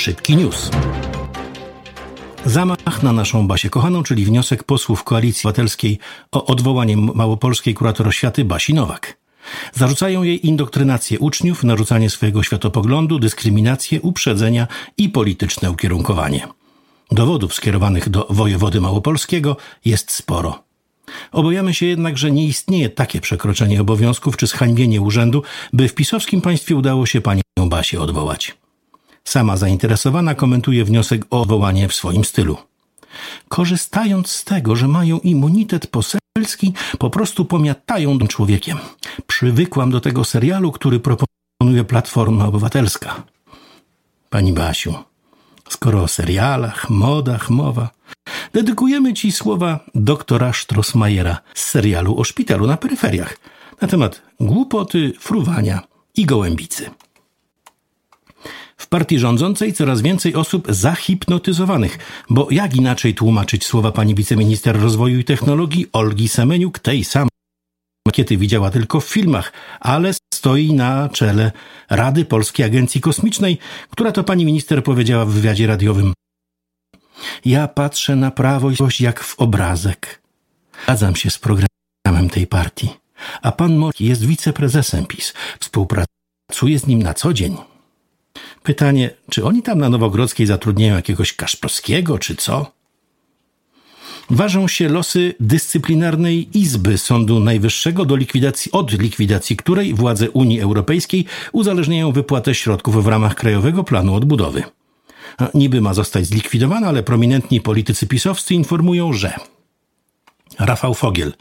Szybki news. Zamach na naszą Basię kochaną, czyli wniosek posłów Koalicji Obywatelskiej o odwołanie małopolskiej kurator oświaty Basi Nowak. Zarzucają jej indoktrynację uczniów, narzucanie swojego światopoglądu, dyskryminację, uprzedzenia i polityczne ukierunkowanie. Dowodów skierowanych do wojewody małopolskiego jest sporo. Obawiamy się jednak, że nie istnieje takie przekroczenie obowiązków czy zhańbienie urzędu, by w pisowskim państwie udało się panią Basię odwołać. Sama zainteresowana komentuje wniosek o odwołanie w swoim stylu. Korzystając z tego, że mają immunitet poselski, po prostu pomiatają człowiekiem. Przywykłam do tego serialu, który proponuje Platforma Obywatelska. Pani Basiu, skoro o serialach, modach mowa, dedykujemy Ci słowa doktora Strossmayera z serialu o szpitalu na peryferiach na temat głupoty, fruwania i gołębicy. W partii rządzącej coraz więcej osób zahipnotyzowanych, bo jak inaczej tłumaczyć słowa pani wiceminister rozwoju i technologii Olgi Semeniuk, tej samej makiety widziała tylko w filmach, ale stoi na czele Rady Polskiej Agencji Kosmicznej, która to pani minister powiedziała w wywiadzie radiowym. Ja patrzę na prawo jak w obrazek. Zgadzam się z programem tej partii. A pan Moki jest wiceprezesem PiS. Współpracuje z nim na co dzień. Pytanie, czy oni tam na Nowogrodzkiej zatrudniają jakiegoś Kaszprowskiego, czy co? Ważą się losy dyscyplinarnej Izby Sądu Najwyższego do likwidacji, od likwidacji której władze Unii Europejskiej uzależniają wypłatę środków w ramach Krajowego Planu Odbudowy. Niby ma zostać zlikwidowana, ale prominentni politycy pisowscy informują, że Rafał Fogiel.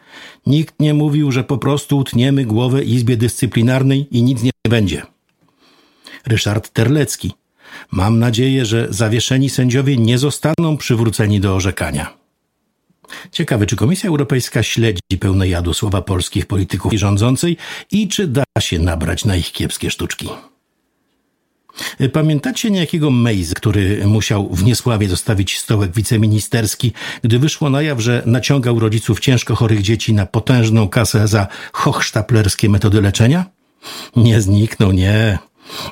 Nikt nie mówił, że po prostu utniemy głowę Izbie Dyscyplinarnej i nic nie będzie. Ryszard Terlecki. Mam nadzieję, że zawieszeni sędziowie nie zostaną przywróceni do orzekania. Ciekawe, czy Komisja Europejska śledzi pełne jadu słowa polskich polityków i rządzącej i czy da się nabrać na ich kiepskie sztuczki. Pamiętacie niejakiego Mejz, który musiał w Niesławie zostawić stołek wiceministerski, gdy wyszło na jaw, że naciągał rodziców ciężko chorych dzieci na potężną kasę za hochsztaplerskie metody leczenia? Nie zniknął, nie.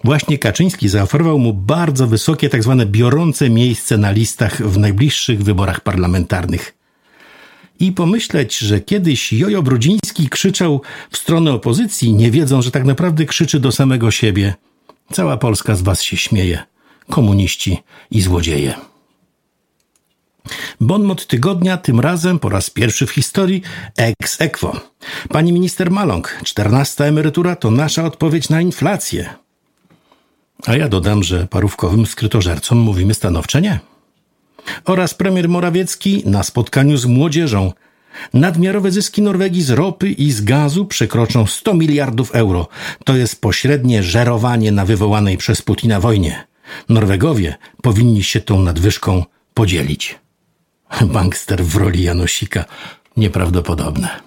Właśnie Kaczyński zaoferował mu bardzo wysokie, tak zwane biorące miejsce na listach w najbliższych wyborach parlamentarnych. I pomyśleć, że kiedyś Jojo Brudziński krzyczał w stronę opozycji, nie wiedząc, że tak naprawdę krzyczy do samego siebie. Cała Polska z was się śmieje. Komuniści i złodzieje. Bonmot tygodnia, tym razem po raz pierwszy w historii ex equo. Pani minister Maląg, czternasta emerytura to nasza odpowiedź na inflację. A ja dodam, że parówkowym skrytożercom mówimy stanowcze nie. Oraz premier Morawiecki na spotkaniu z młodzieżą. Nadmiarowe zyski Norwegii z ropy i z gazu przekroczą 100 miliardów euro. To jest pośrednie żerowanie na wywołanej przez Putina wojnie. Norwegowie powinni się tą nadwyżką podzielić. Bankster w roli Janosika nieprawdopodobne.